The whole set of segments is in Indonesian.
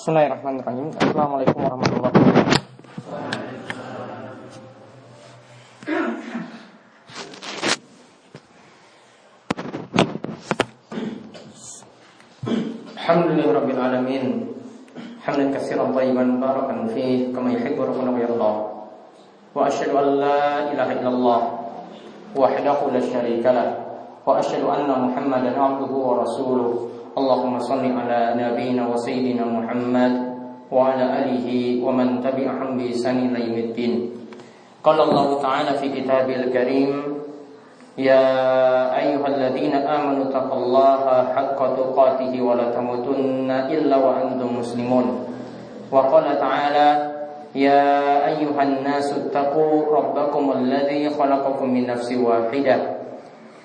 Bismillahirrahmanirrahim. Assalamualaikum warahmatullahi wabarakatuh. Alhamdulillah Rabbil Alamin Hamdan kasiran tayyiban barakan fih Kama yuhibbu rabbuna wa yardah Wa ashadu an la ilaha illallah Wahdahu la syarika lah Wa ashadu anna muhammadan abduhu wa rasuluh اللهم صل على نبينا وسيدنا محمد وعلى آله ومن تبعهم بإحسان إلى يوم الدين. قال الله تعالى في كتابه الكريم يا أيها الذين آمنوا اتقوا الله حق تقاته ولا تموتن إلا وأنتم مسلمون. وقال تعالى يا أيها الناس اتقوا ربكم الذي خلقكم من نفس واحدة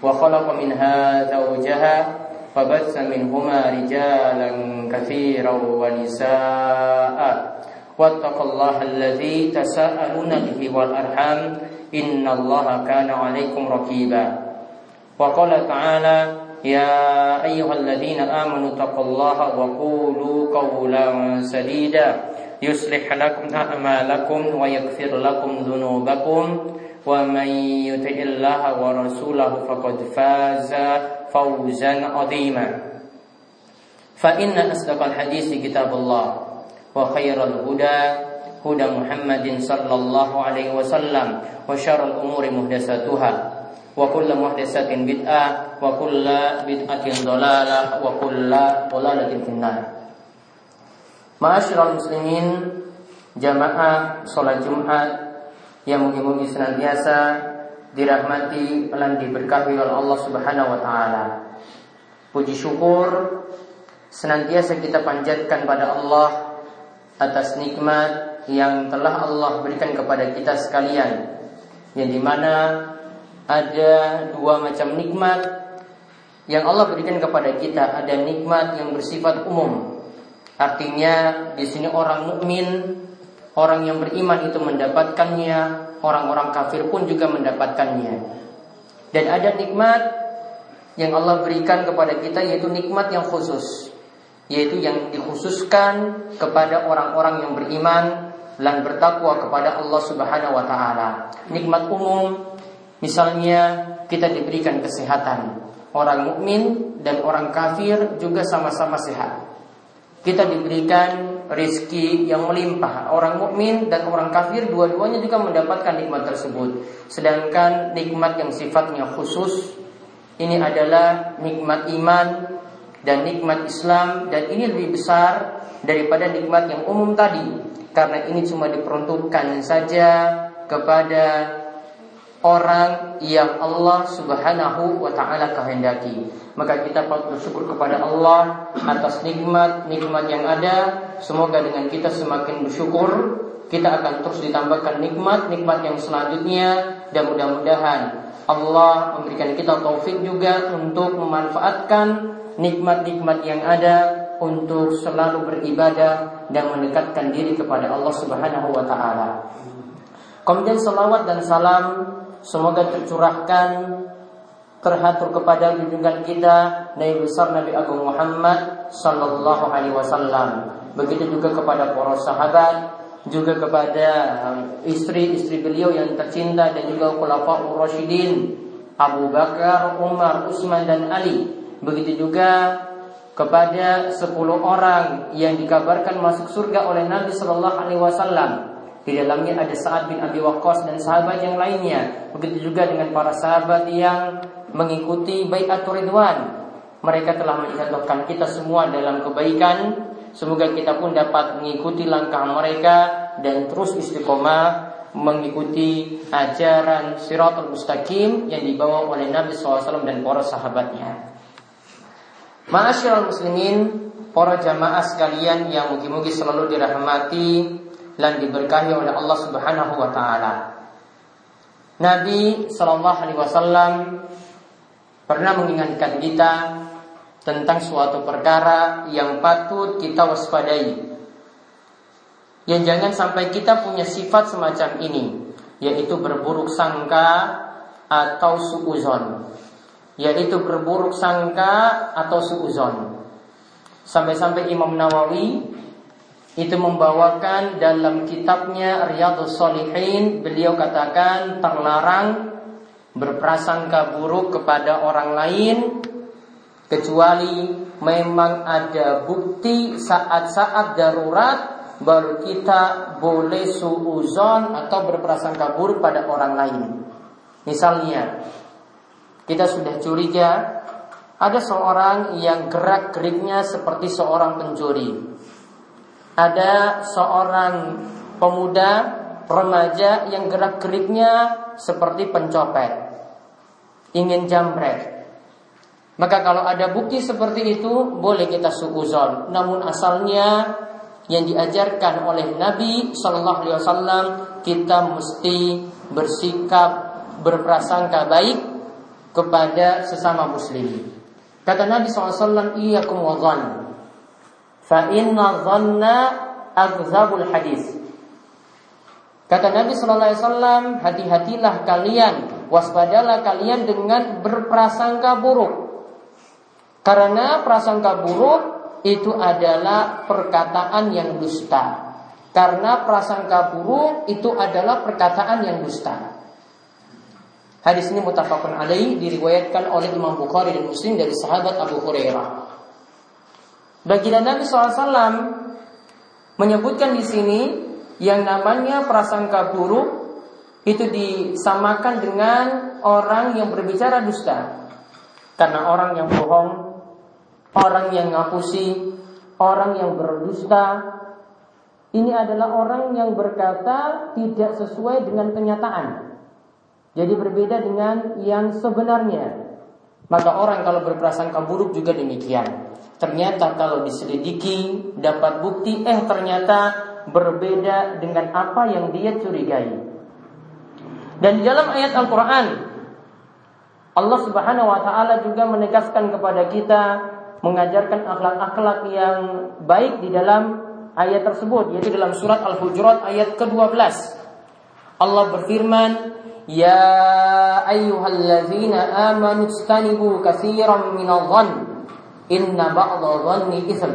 وخلق منها زوجها فبث منهما رجالا كثيرا ونساء. واتقوا الله الذي تساءلون به والأرحام. إن الله كان عليكم رقيبا. وقال تعالى يا أيها الذين آمنوا اتقوا الله وقولوا قولا سديدا. يصلح لكم أعمالكم ويغفر لكم ذنوبكم. ومن يطع الله ورسوله فقد فاز. فوزا عظيما فإن أصدق الحديث كتاب الله وخير الهدى هدى محمد صلى الله عليه وسلم وشر الأمور محدثاتها وكل محدثة بدعة وكل بدعة ضلالة وكل ضلالة في النار Ma'asyiral muslimin Jamaah sholat Jumat Yang mungkin-mungkin senantiasa Dirahmati dan diberkahi oleh Allah subhanahu wa ta'ala. Puji syukur Senantiasa kita panjatkan pada Allah Atas nikmat yang telah Allah berikan kepada kita sekalian Yang di mana ada dua macam nikmat Yang Allah berikan kepada kita. Ada nikmat yang bersifat umum Artinya di sini orang mukmin, orang yang beriman itu mendapatkannya, orang-orang kafir pun juga mendapatkannya. Dan ada nikmat yang Allah berikan kepada kita yaitu nikmat yang khusus, yaitu yang dikhususkan kepada orang-orang yang beriman dan bertakwa kepada Allah Subhanahu wa taala. Nikmat umum misalnya kita diberikan kesehatan. Orang mukmin dan orang kafir juga sama-sama sehat kita diberikan rizki yang melimpah. Orang mukmin dan orang kafir dua-duanya juga mendapatkan nikmat tersebut. Sedangkan nikmat yang sifatnya khusus ini adalah nikmat iman dan nikmat Islam dan ini lebih besar daripada nikmat yang umum tadi karena ini cuma diperuntukkan saja kepada orang yang Allah Subhanahu wa taala kehendaki. Maka kita patut bersyukur kepada Allah atas nikmat-nikmat yang ada. Semoga dengan kita semakin bersyukur, kita akan terus ditambahkan nikmat-nikmat yang selanjutnya dan mudah-mudahan Allah memberikan kita taufik juga untuk memanfaatkan nikmat-nikmat yang ada untuk selalu beribadah dan mendekatkan diri kepada Allah Subhanahu wa taala. Kemudian salawat dan salam Semoga tercurahkan terhatur kepada junjungan kita Nabi besar Nabi Agung Muhammad Sallallahu Alaihi Wasallam. Begitu juga kepada para sahabat, juga kepada um, istri-istri beliau yang tercinta dan juga khulafaur rasyidin Abu Bakar, Umar, Utsman dan Ali. Begitu juga kepada 10 orang yang dikabarkan masuk surga oleh Nabi Sallallahu Alaihi Wasallam di dalamnya ada Sa'ad bin Abi Waqqas dan sahabat yang lainnya. Begitu juga dengan para sahabat yang mengikuti bai'atul ridwan. Mereka telah menjatuhkan kita semua dalam kebaikan. Semoga kita pun dapat mengikuti langkah mereka dan terus istiqomah mengikuti ajaran siratul mustaqim yang dibawa oleh Nabi SAW dan para sahabatnya. Ma'asyiral muslimin, para jamaah sekalian yang mungkin-mungkin selalu dirahmati dan diberkahi oleh Allah Subhanahu wa taala. Nabi Shallallahu alaihi wasallam pernah mengingatkan kita tentang suatu perkara yang patut kita waspadai. Yang jangan sampai kita punya sifat semacam ini, yaitu berburuk sangka atau suuzon. Yaitu berburuk sangka atau suuzon. Sampai-sampai Imam Nawawi itu membawakan dalam kitabnya Riyadhus Shalihin beliau katakan terlarang berprasangka buruk kepada orang lain kecuali memang ada bukti saat-saat darurat baru kita boleh suuzon atau berprasangka buruk pada orang lain. Misalnya kita sudah curiga ada seorang yang gerak-geriknya seperti seorang pencuri ada seorang pemuda remaja yang gerak-geriknya seperti pencopet, ingin jambret. Maka kalau ada bukti seperti itu boleh kita suuzon. Namun asalnya yang diajarkan oleh Nabi Shallallahu Alaihi Wasallam kita mesti bersikap berprasangka baik kepada sesama muslim. Kata Nabi SAW, iya wadhan Fa inna dhanna hadis. Kata Nabi Sallallahu Alaihi Wasallam, hati-hatilah kalian, waspadalah kalian dengan berprasangka buruk. Karena prasangka buruk itu adalah perkataan yang dusta. Karena prasangka buruk itu adalah perkataan yang dusta. Hadis ini mutafakun alaih diriwayatkan oleh Imam Bukhari dan Muslim dari sahabat Abu Hurairah. Baginda Nabi SAW menyebutkan di sini yang namanya prasangka buruk itu disamakan dengan orang yang berbicara dusta. Karena orang yang bohong, orang yang ngapusi, orang yang berdusta, ini adalah orang yang berkata tidak sesuai dengan kenyataan. Jadi berbeda dengan yang sebenarnya. Maka orang kalau berprasangka buruk juga demikian. Ternyata kalau diselidiki dapat bukti eh ternyata berbeda dengan apa yang dia curigai. Dan dalam ayat Al-Qur'an Allah Subhanahu wa taala juga menegaskan kepada kita mengajarkan akhlak-akhlak yang baik di dalam ayat tersebut yaitu dalam surat Al-Hujurat ayat ke-12. Allah berfirman, "Ya ayyuhalladzina amanu istanibu katsiran minadh-dhann Inna ba'dha dhanni ithm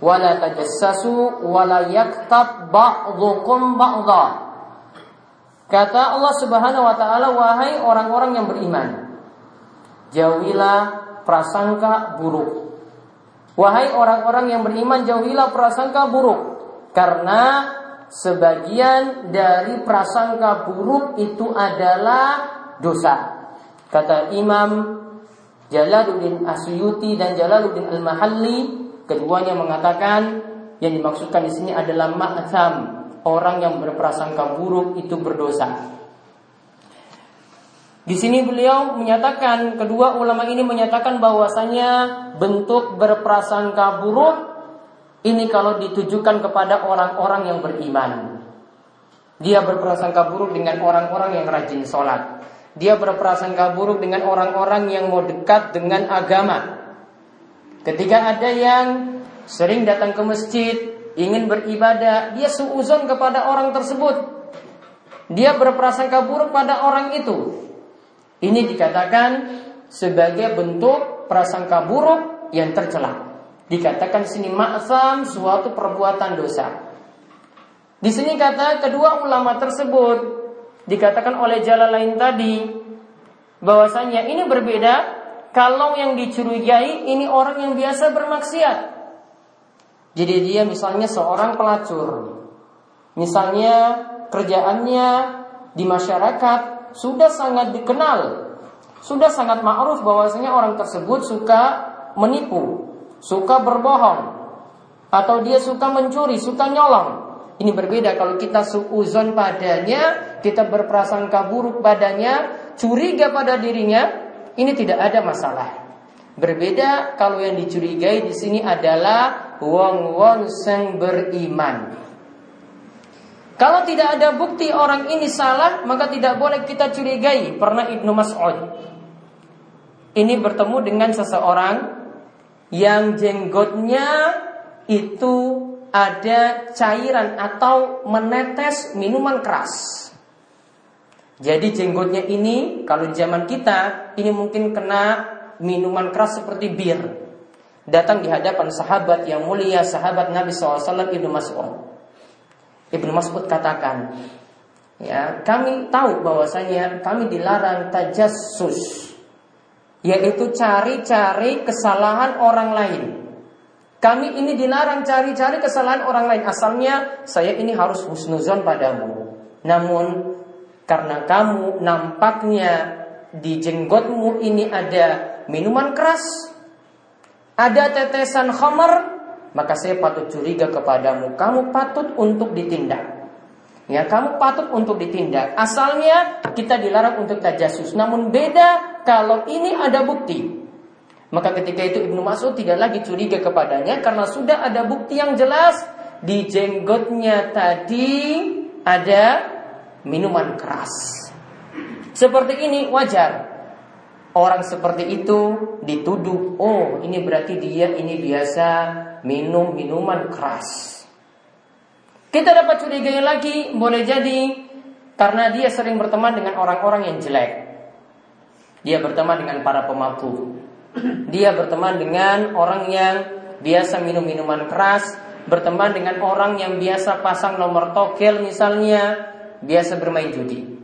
wala tajassasu wala yaktab ba'dhukum ba'dha. Kata Allah Subhanahu wa taala wahai orang-orang yang beriman jauhilah prasangka buruk. Wahai orang-orang yang beriman jauhilah prasangka buruk karena sebagian dari prasangka buruk itu adalah dosa. Kata Imam Jalaluddin Asyuti dan Jalaluddin Al-Mahalli keduanya mengatakan yang dimaksudkan di sini adalah ma'atam, orang yang berprasangka buruk itu berdosa. Di sini beliau menyatakan kedua ulama ini menyatakan bahwasanya bentuk berprasangka buruk ini kalau ditujukan kepada orang-orang yang beriman. Dia berprasangka buruk dengan orang-orang yang rajin sholat dia berprasangka buruk dengan orang-orang yang mau dekat dengan agama. Ketika ada yang sering datang ke masjid, ingin beribadah, dia suuzon kepada orang tersebut. Dia berprasangka buruk pada orang itu. Ini dikatakan sebagai bentuk prasangka buruk yang tercela. Dikatakan sini ma'asam suatu perbuatan dosa. Di sini kata kedua ulama tersebut dikatakan oleh jalan lain tadi bahwasanya ini berbeda kalau yang dicurigai ini orang yang biasa bermaksiat. Jadi dia misalnya seorang pelacur. Misalnya kerjaannya di masyarakat sudah sangat dikenal. Sudah sangat ma'ruf bahwasanya orang tersebut suka menipu, suka berbohong, atau dia suka mencuri, suka nyolong. Ini berbeda kalau kita suuzon padanya, kita berprasangka buruk padanya, curiga pada dirinya, ini tidak ada masalah. Berbeda kalau yang dicurigai di sini adalah wong-wong yang beriman. Kalau tidak ada bukti orang ini salah, maka tidak boleh kita curigai. Pernah Ibnu Mas'ud ini bertemu dengan seseorang yang jenggotnya itu ada cairan atau menetes minuman keras. Jadi jenggotnya ini kalau di zaman kita ini mungkin kena minuman keras seperti bir. datang di hadapan sahabat yang mulia, sahabat Nabi SAW Ibnu Mas'ud. Ibnu Mas'ud katakan, ya kami tahu bahwasanya kami dilarang tajassus, yaitu cari-cari kesalahan orang lain. Kami ini dilarang cari-cari kesalahan orang lain. Asalnya saya ini harus husnuzon padamu. Namun karena kamu nampaknya di jenggotmu ini ada minuman keras, ada tetesan khamar, maka saya patut curiga kepadamu. Kamu patut untuk ditindak. Ya, kamu patut untuk ditindak. Asalnya kita dilarang untuk tajasus. Namun beda kalau ini ada bukti. Maka ketika itu Ibnu Mas'ud tidak lagi curiga kepadanya karena sudah ada bukti yang jelas di jenggotnya tadi ada minuman keras. Seperti ini wajar. Orang seperti itu dituduh, oh ini berarti dia ini biasa minum minuman keras. Kita dapat curigai lagi, boleh jadi karena dia sering berteman dengan orang-orang yang jelek. Dia berteman dengan para pemabuk. Dia berteman dengan orang yang biasa minum minuman keras, berteman dengan orang yang biasa pasang nomor togel misalnya, biasa bermain judi.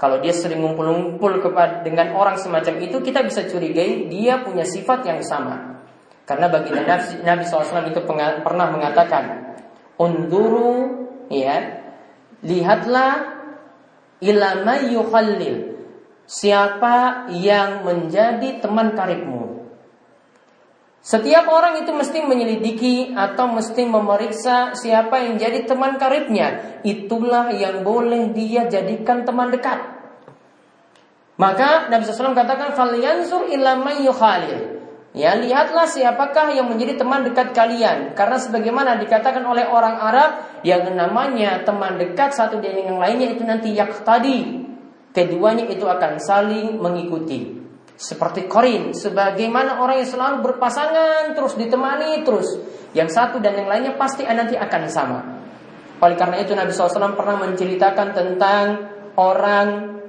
Kalau dia sering ngumpul-ngumpul dengan orang semacam itu, kita bisa curigai dia punya sifat yang sama. Karena bagi Nabi, Nabi SAW itu pernah mengatakan, Unduru, ya, lihatlah ilama yukhallil. Siapa yang menjadi teman karibmu? Setiap orang itu mesti menyelidiki atau mesti memeriksa siapa yang jadi teman karibnya. Itulah yang boleh dia jadikan teman dekat. Maka Nabi SAW katakan falyansur ilama yukhalil. Ya, lihatlah siapakah yang menjadi teman dekat kalian. Karena sebagaimana dikatakan oleh orang Arab yang namanya teman dekat satu dengan yang lainnya itu nanti yak tadi. Keduanya itu akan saling mengikuti. Seperti korin, sebagaimana orang yang selalu berpasangan terus ditemani terus. Yang satu dan yang lainnya pasti nanti akan sama. Oleh karena itu Nabi SAW pernah menceritakan tentang orang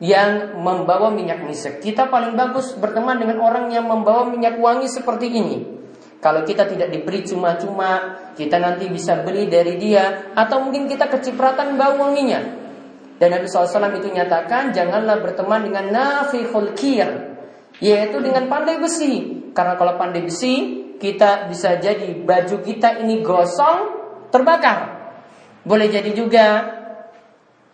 yang membawa minyak misek. Kita paling bagus berteman dengan orang yang membawa minyak wangi seperti ini. Kalau kita tidak diberi cuma-cuma, kita nanti bisa beli dari dia, atau mungkin kita kecipratan bau wanginya. Dan Nabi SAW itu nyatakan janganlah berteman dengan nafikhul kir yaitu dengan pandai besi. Karena kalau pandai besi kita bisa jadi baju kita ini gosong terbakar. Boleh jadi juga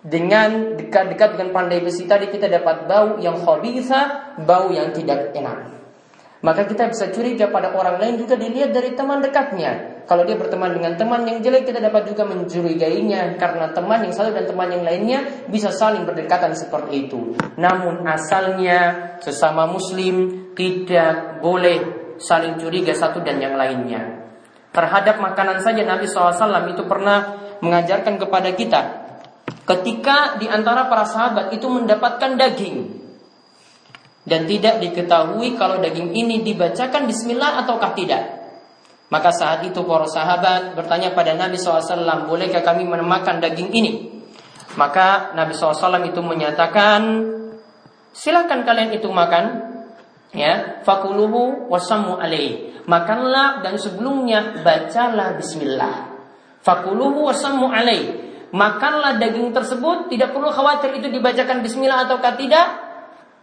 dengan dekat-dekat dengan pandai besi tadi kita dapat bau yang khabitha, bau yang tidak enak. Maka kita bisa curiga pada orang lain juga dilihat dari teman dekatnya. Kalau dia berteman dengan teman yang jelek, kita dapat juga mencurigainya karena teman yang satu dan teman yang lainnya bisa saling berdekatan seperti itu. Namun asalnya sesama muslim tidak boleh saling curiga satu dan yang lainnya. Terhadap makanan saja Nabi SAW itu pernah mengajarkan kepada kita ketika di antara para sahabat itu mendapatkan daging dan tidak diketahui kalau daging ini dibacakan bismillah ataukah tidak. Maka saat itu para sahabat bertanya pada Nabi SAW, bolehkah kami memakan daging ini? Maka Nabi SAW itu menyatakan, silakan kalian itu makan. Ya, fakuluhu wasamu alaih. Makanlah dan sebelumnya bacalah bismillah. Fakuluhu wasamu alaih. Makanlah daging tersebut, tidak perlu khawatir itu dibacakan bismillah ataukah tidak,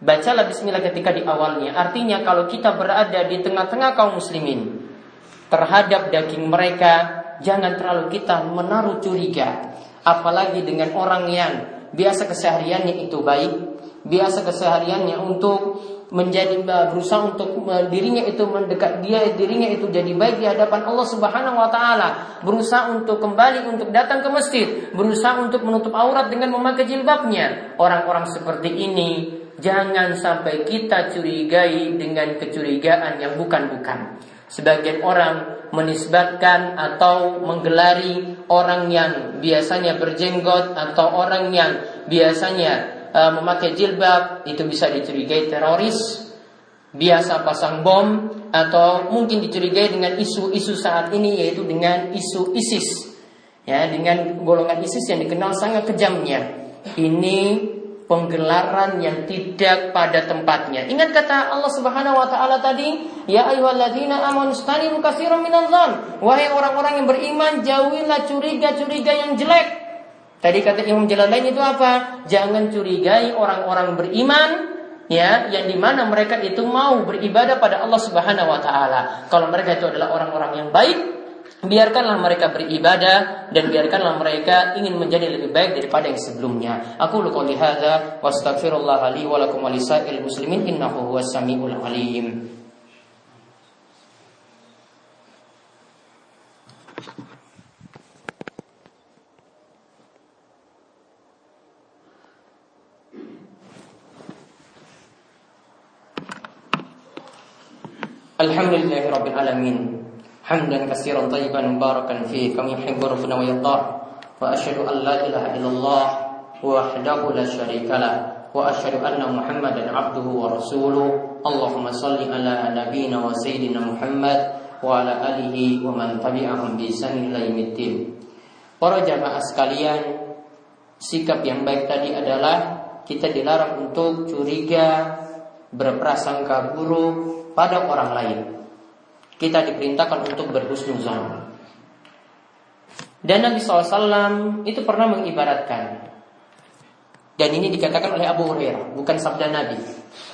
Bacalah bismillah ketika di awalnya. Artinya kalau kita berada di tengah-tengah kaum muslimin terhadap daging mereka, jangan terlalu kita menaruh curiga. Apalagi dengan orang yang biasa kesehariannya itu baik, biasa kesehariannya untuk menjadi berusaha untuk dirinya itu mendekat dia dirinya itu jadi baik di hadapan Allah Subhanahu wa taala, berusaha untuk kembali untuk datang ke masjid, berusaha untuk menutup aurat dengan memakai jilbabnya. Orang-orang seperti ini jangan sampai kita curigai dengan kecurigaan yang bukan-bukan. Sebagian orang menisbatkan atau menggelari orang yang biasanya berjenggot atau orang yang biasanya uh, memakai jilbab itu bisa dicurigai teroris, biasa pasang bom atau mungkin dicurigai dengan isu-isu saat ini yaitu dengan isu ISIS. Ya, dengan golongan ISIS yang dikenal sangat kejamnya. Ini penggelaran yang tidak pada tempatnya. Ingat kata Allah Subhanahu wa taala tadi, ya ayyuhalladzina amanu stanibu katsiran minadh Wahai orang-orang yang beriman, jauhilah curiga-curiga yang jelek. Tadi kata Imam Jalalain itu apa? Jangan curigai orang-orang beriman ya yang di mana mereka itu mau beribadah pada Allah Subhanahu wa taala. Kalau mereka itu adalah orang-orang yang baik, Biarkanlah mereka beribadah dan biarkanlah mereka ingin menjadi lebih baik daripada yang sebelumnya. Aku luka hadza wa astaghfirullah li wa lakum wa muslimin innahu huwas samiul alim. Alhamdulillahirabbil alamin. حمدا كثيرا طيبا مباركا فيه كما يحب ربنا ويرضاه واشهد ان لا اله الا الله وحده لا شريك له واشهد ان محمدا عبده ورسوله اللهم صل على نبينا وسيدنا محمد وعلى اله ومن تبعهم بإحسان الى يوم الدين Para jamaah sekalian, sikap yang baik tadi adalah kita dilarang untuk curiga, berprasangka buruk pada orang lain kita diperintahkan untuk berhusnuzon. Dan Nabi SAW itu pernah mengibaratkan dan ini dikatakan oleh Abu Hurairah, bukan sabda Nabi.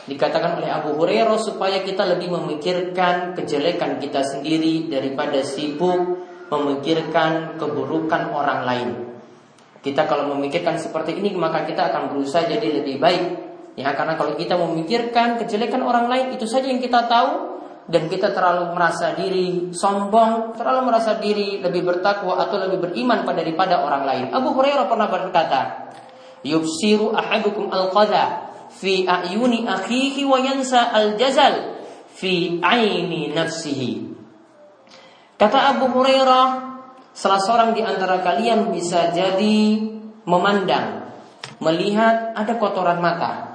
Dikatakan oleh Abu Hurairah supaya kita lebih memikirkan kejelekan kita sendiri daripada sibuk memikirkan keburukan orang lain. Kita kalau memikirkan seperti ini maka kita akan berusaha jadi lebih baik. Ya, karena kalau kita memikirkan kejelekan orang lain itu saja yang kita tahu, dan kita terlalu merasa diri sombong, terlalu merasa diri lebih bertakwa atau lebih beriman pada daripada orang lain. Abu Hurairah pernah berkata, "Yubsiru ahadukum al-qadha fi ayuni akhihi wa yansa al-jazal fi aini nafsihi." Kata Abu Hurairah, salah seorang di antara kalian bisa jadi memandang, melihat ada kotoran mata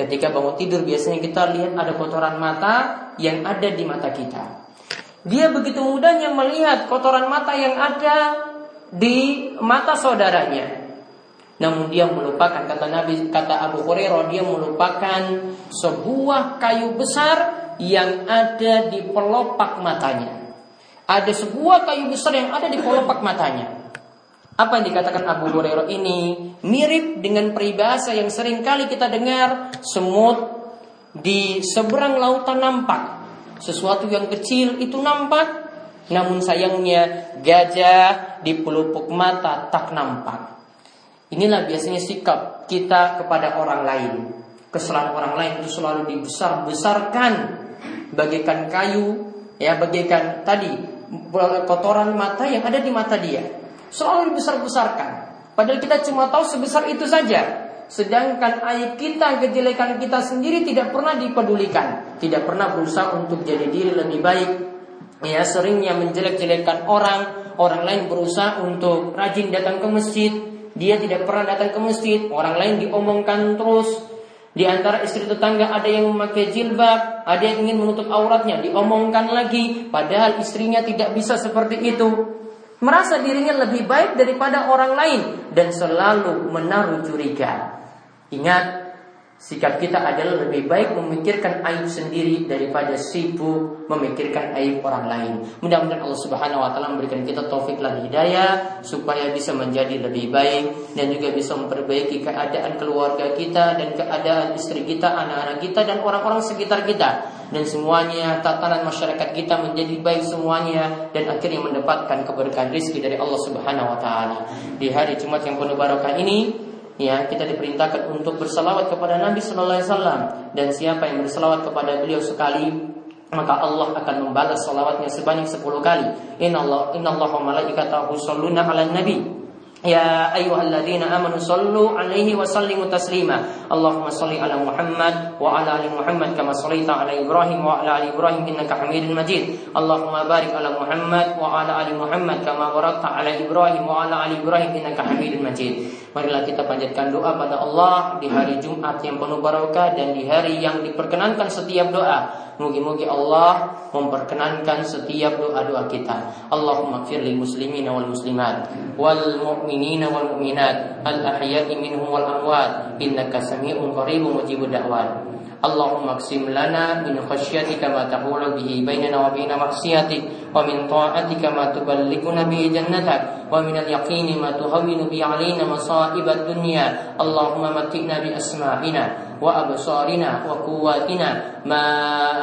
Ketika bangun tidur biasanya kita lihat ada kotoran mata yang ada di mata kita. Dia begitu mudahnya melihat kotoran mata yang ada di mata saudaranya. Namun dia melupakan kata Nabi kata Abu Hurairah dia melupakan sebuah kayu besar yang ada di pelopak matanya. Ada sebuah kayu besar yang ada di pelopak matanya. Apa yang dikatakan Abu Hurairah ini mirip dengan peribahasa yang sering kali kita dengar semut di seberang lautan nampak. Sesuatu yang kecil itu nampak, namun sayangnya gajah di pelupuk mata tak nampak. Inilah biasanya sikap kita kepada orang lain. Kesalahan orang lain itu selalu dibesar-besarkan bagaikan kayu, ya bagaikan tadi kotoran mata yang ada di mata dia selalu dibesar-besarkan. Padahal kita cuma tahu sebesar itu saja. Sedangkan aib kita, kejelekan kita sendiri tidak pernah dipedulikan. Tidak pernah berusaha untuk jadi diri lebih baik. Ya, seringnya menjelek-jelekan orang. Orang lain berusaha untuk rajin datang ke masjid. Dia tidak pernah datang ke masjid. Orang lain diomongkan terus. Di antara istri tetangga ada yang memakai jilbab, ada yang ingin menutup auratnya, diomongkan lagi, padahal istrinya tidak bisa seperti itu merasa dirinya lebih baik daripada orang lain dan selalu menaruh curiga. Ingat, sikap kita adalah lebih baik memikirkan aib sendiri daripada sibuk memikirkan aib orang lain. Mudah-mudahan Allah Subhanahu wa taala memberikan kita taufik dan hidayah supaya bisa menjadi lebih baik dan juga bisa memperbaiki keadaan keluarga kita dan keadaan istri kita, anak-anak kita dan orang-orang sekitar kita dan semuanya tatanan masyarakat kita menjadi baik semuanya dan akhirnya mendapatkan keberkahan rizki dari Allah Subhanahu wa taala. Di hari Jumat yang penuh barokah ini ya kita diperintahkan untuk bersalawat kepada Nabi sallallahu alaihi wasallam dan siapa yang bersalawat kepada beliau sekali maka Allah akan membalas salawatnya sebanyak 10 kali. Inna Allah inna Allah wa malaikatahu shalluna 'alan nabi Alaihi wa sallimu taslima. Allahumma salli ala Muhammad wa ala ali Muhammad kama sallaita ala Ibrahim wa ala ali Ibrahim innaka Hamidul Majid. Allahumma barik ala Muhammad wa ala ali Muhammad kama barakta ala Ibrahim wa ala ali Ibrahim innaka Hamidul Majid. Marilah kita panjatkan doa pada Allah di hari Jumat yang penuh barokah dan di hari yang diperkenankan setiap doa. Mugi-mugi Allah memperkenankan setiap doa-doa kita. Allahumma firli muslimin wal muslimat wal mu'min المؤمنين والمؤمنات الأحياء منهم والأموات إنك سميع قريب مجيب الدعوات اللهم اقسم لنا من خشيتك ما تحول به بيننا وبين معصيتك ومن طاعتك ما تبلغنا به جنتك ومن اليقين ما تهون به علينا مصائب الدنيا اللهم متئنا بأسماعنا وأبصارنا وقواتنا ما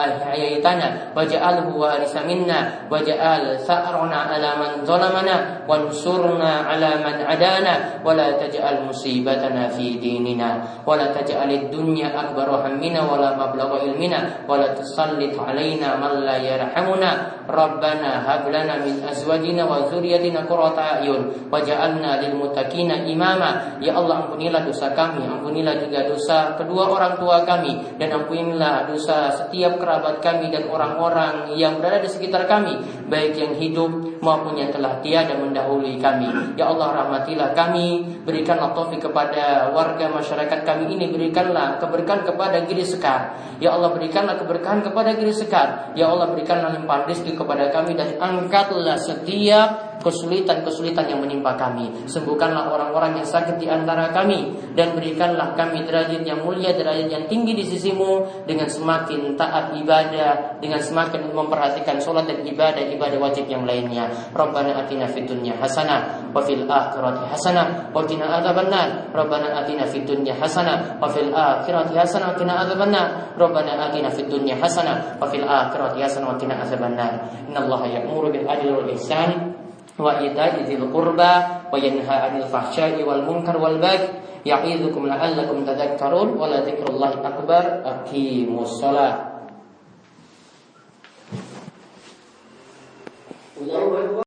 أحييتنا واجعله وارث منا واجعل ثأرنا على من ظلمنا وانصرنا على من عدانا ولا تجعل مصيبتنا في ديننا ولا تجعل الدنيا أكبر همنا ولا مبلغ علمنا ولا تسلط علينا من لا يرحمنا ربنا rabbana hab lana min azwajina wa dzurriyyatina qurrata ayun waj'alna lil muttaqina imama ya Allah ampunilah dosa kami ampunilah juga dosa kedua orang tua kami dan ampunilah dosa setiap kerabat kami dan orang-orang yang berada di sekitar kami baik yang hidup maupun yang telah tiada mendahului kami. Ya Allah rahmatilah kami berikanlah taufik kepada warga masyarakat kami ini berikanlah keberkahan kepada Giri Sekar. Ya Allah berikanlah keberkahan kepada Giri Sekar. Ya Allah berikanlah limpahan rezeki kepada kami angkatlah setiap kesulitan-kesulitan yang menimpa kami. Sembuhkanlah orang-orang yang sakit di antara kami dan berikanlah kami derajat yang mulia, derajat yang tinggi di sisimu dengan semakin taat ibadah, dengan semakin memperhatikan sholat dan ibadah ibadah wajib yang lainnya. Rabbana atina fid hasanah wa fil akhirati hasanah wa qina adzabannar. Rabbana atina fid hasanah wa fil akhirati hasanah wa qina adzabannar. Rabbana atina fid hasanah wa fil akhirati hasanah wa qina adzabannar. Innallaha ya'muru bil adli wal ihsan wa ita'i dzil qurba wa yanha 'anil fahsya'i wal munkar wal baghi ya'idzukum la'allakum tadhakkarun wa la dzikrullahi akbar aqimus shalah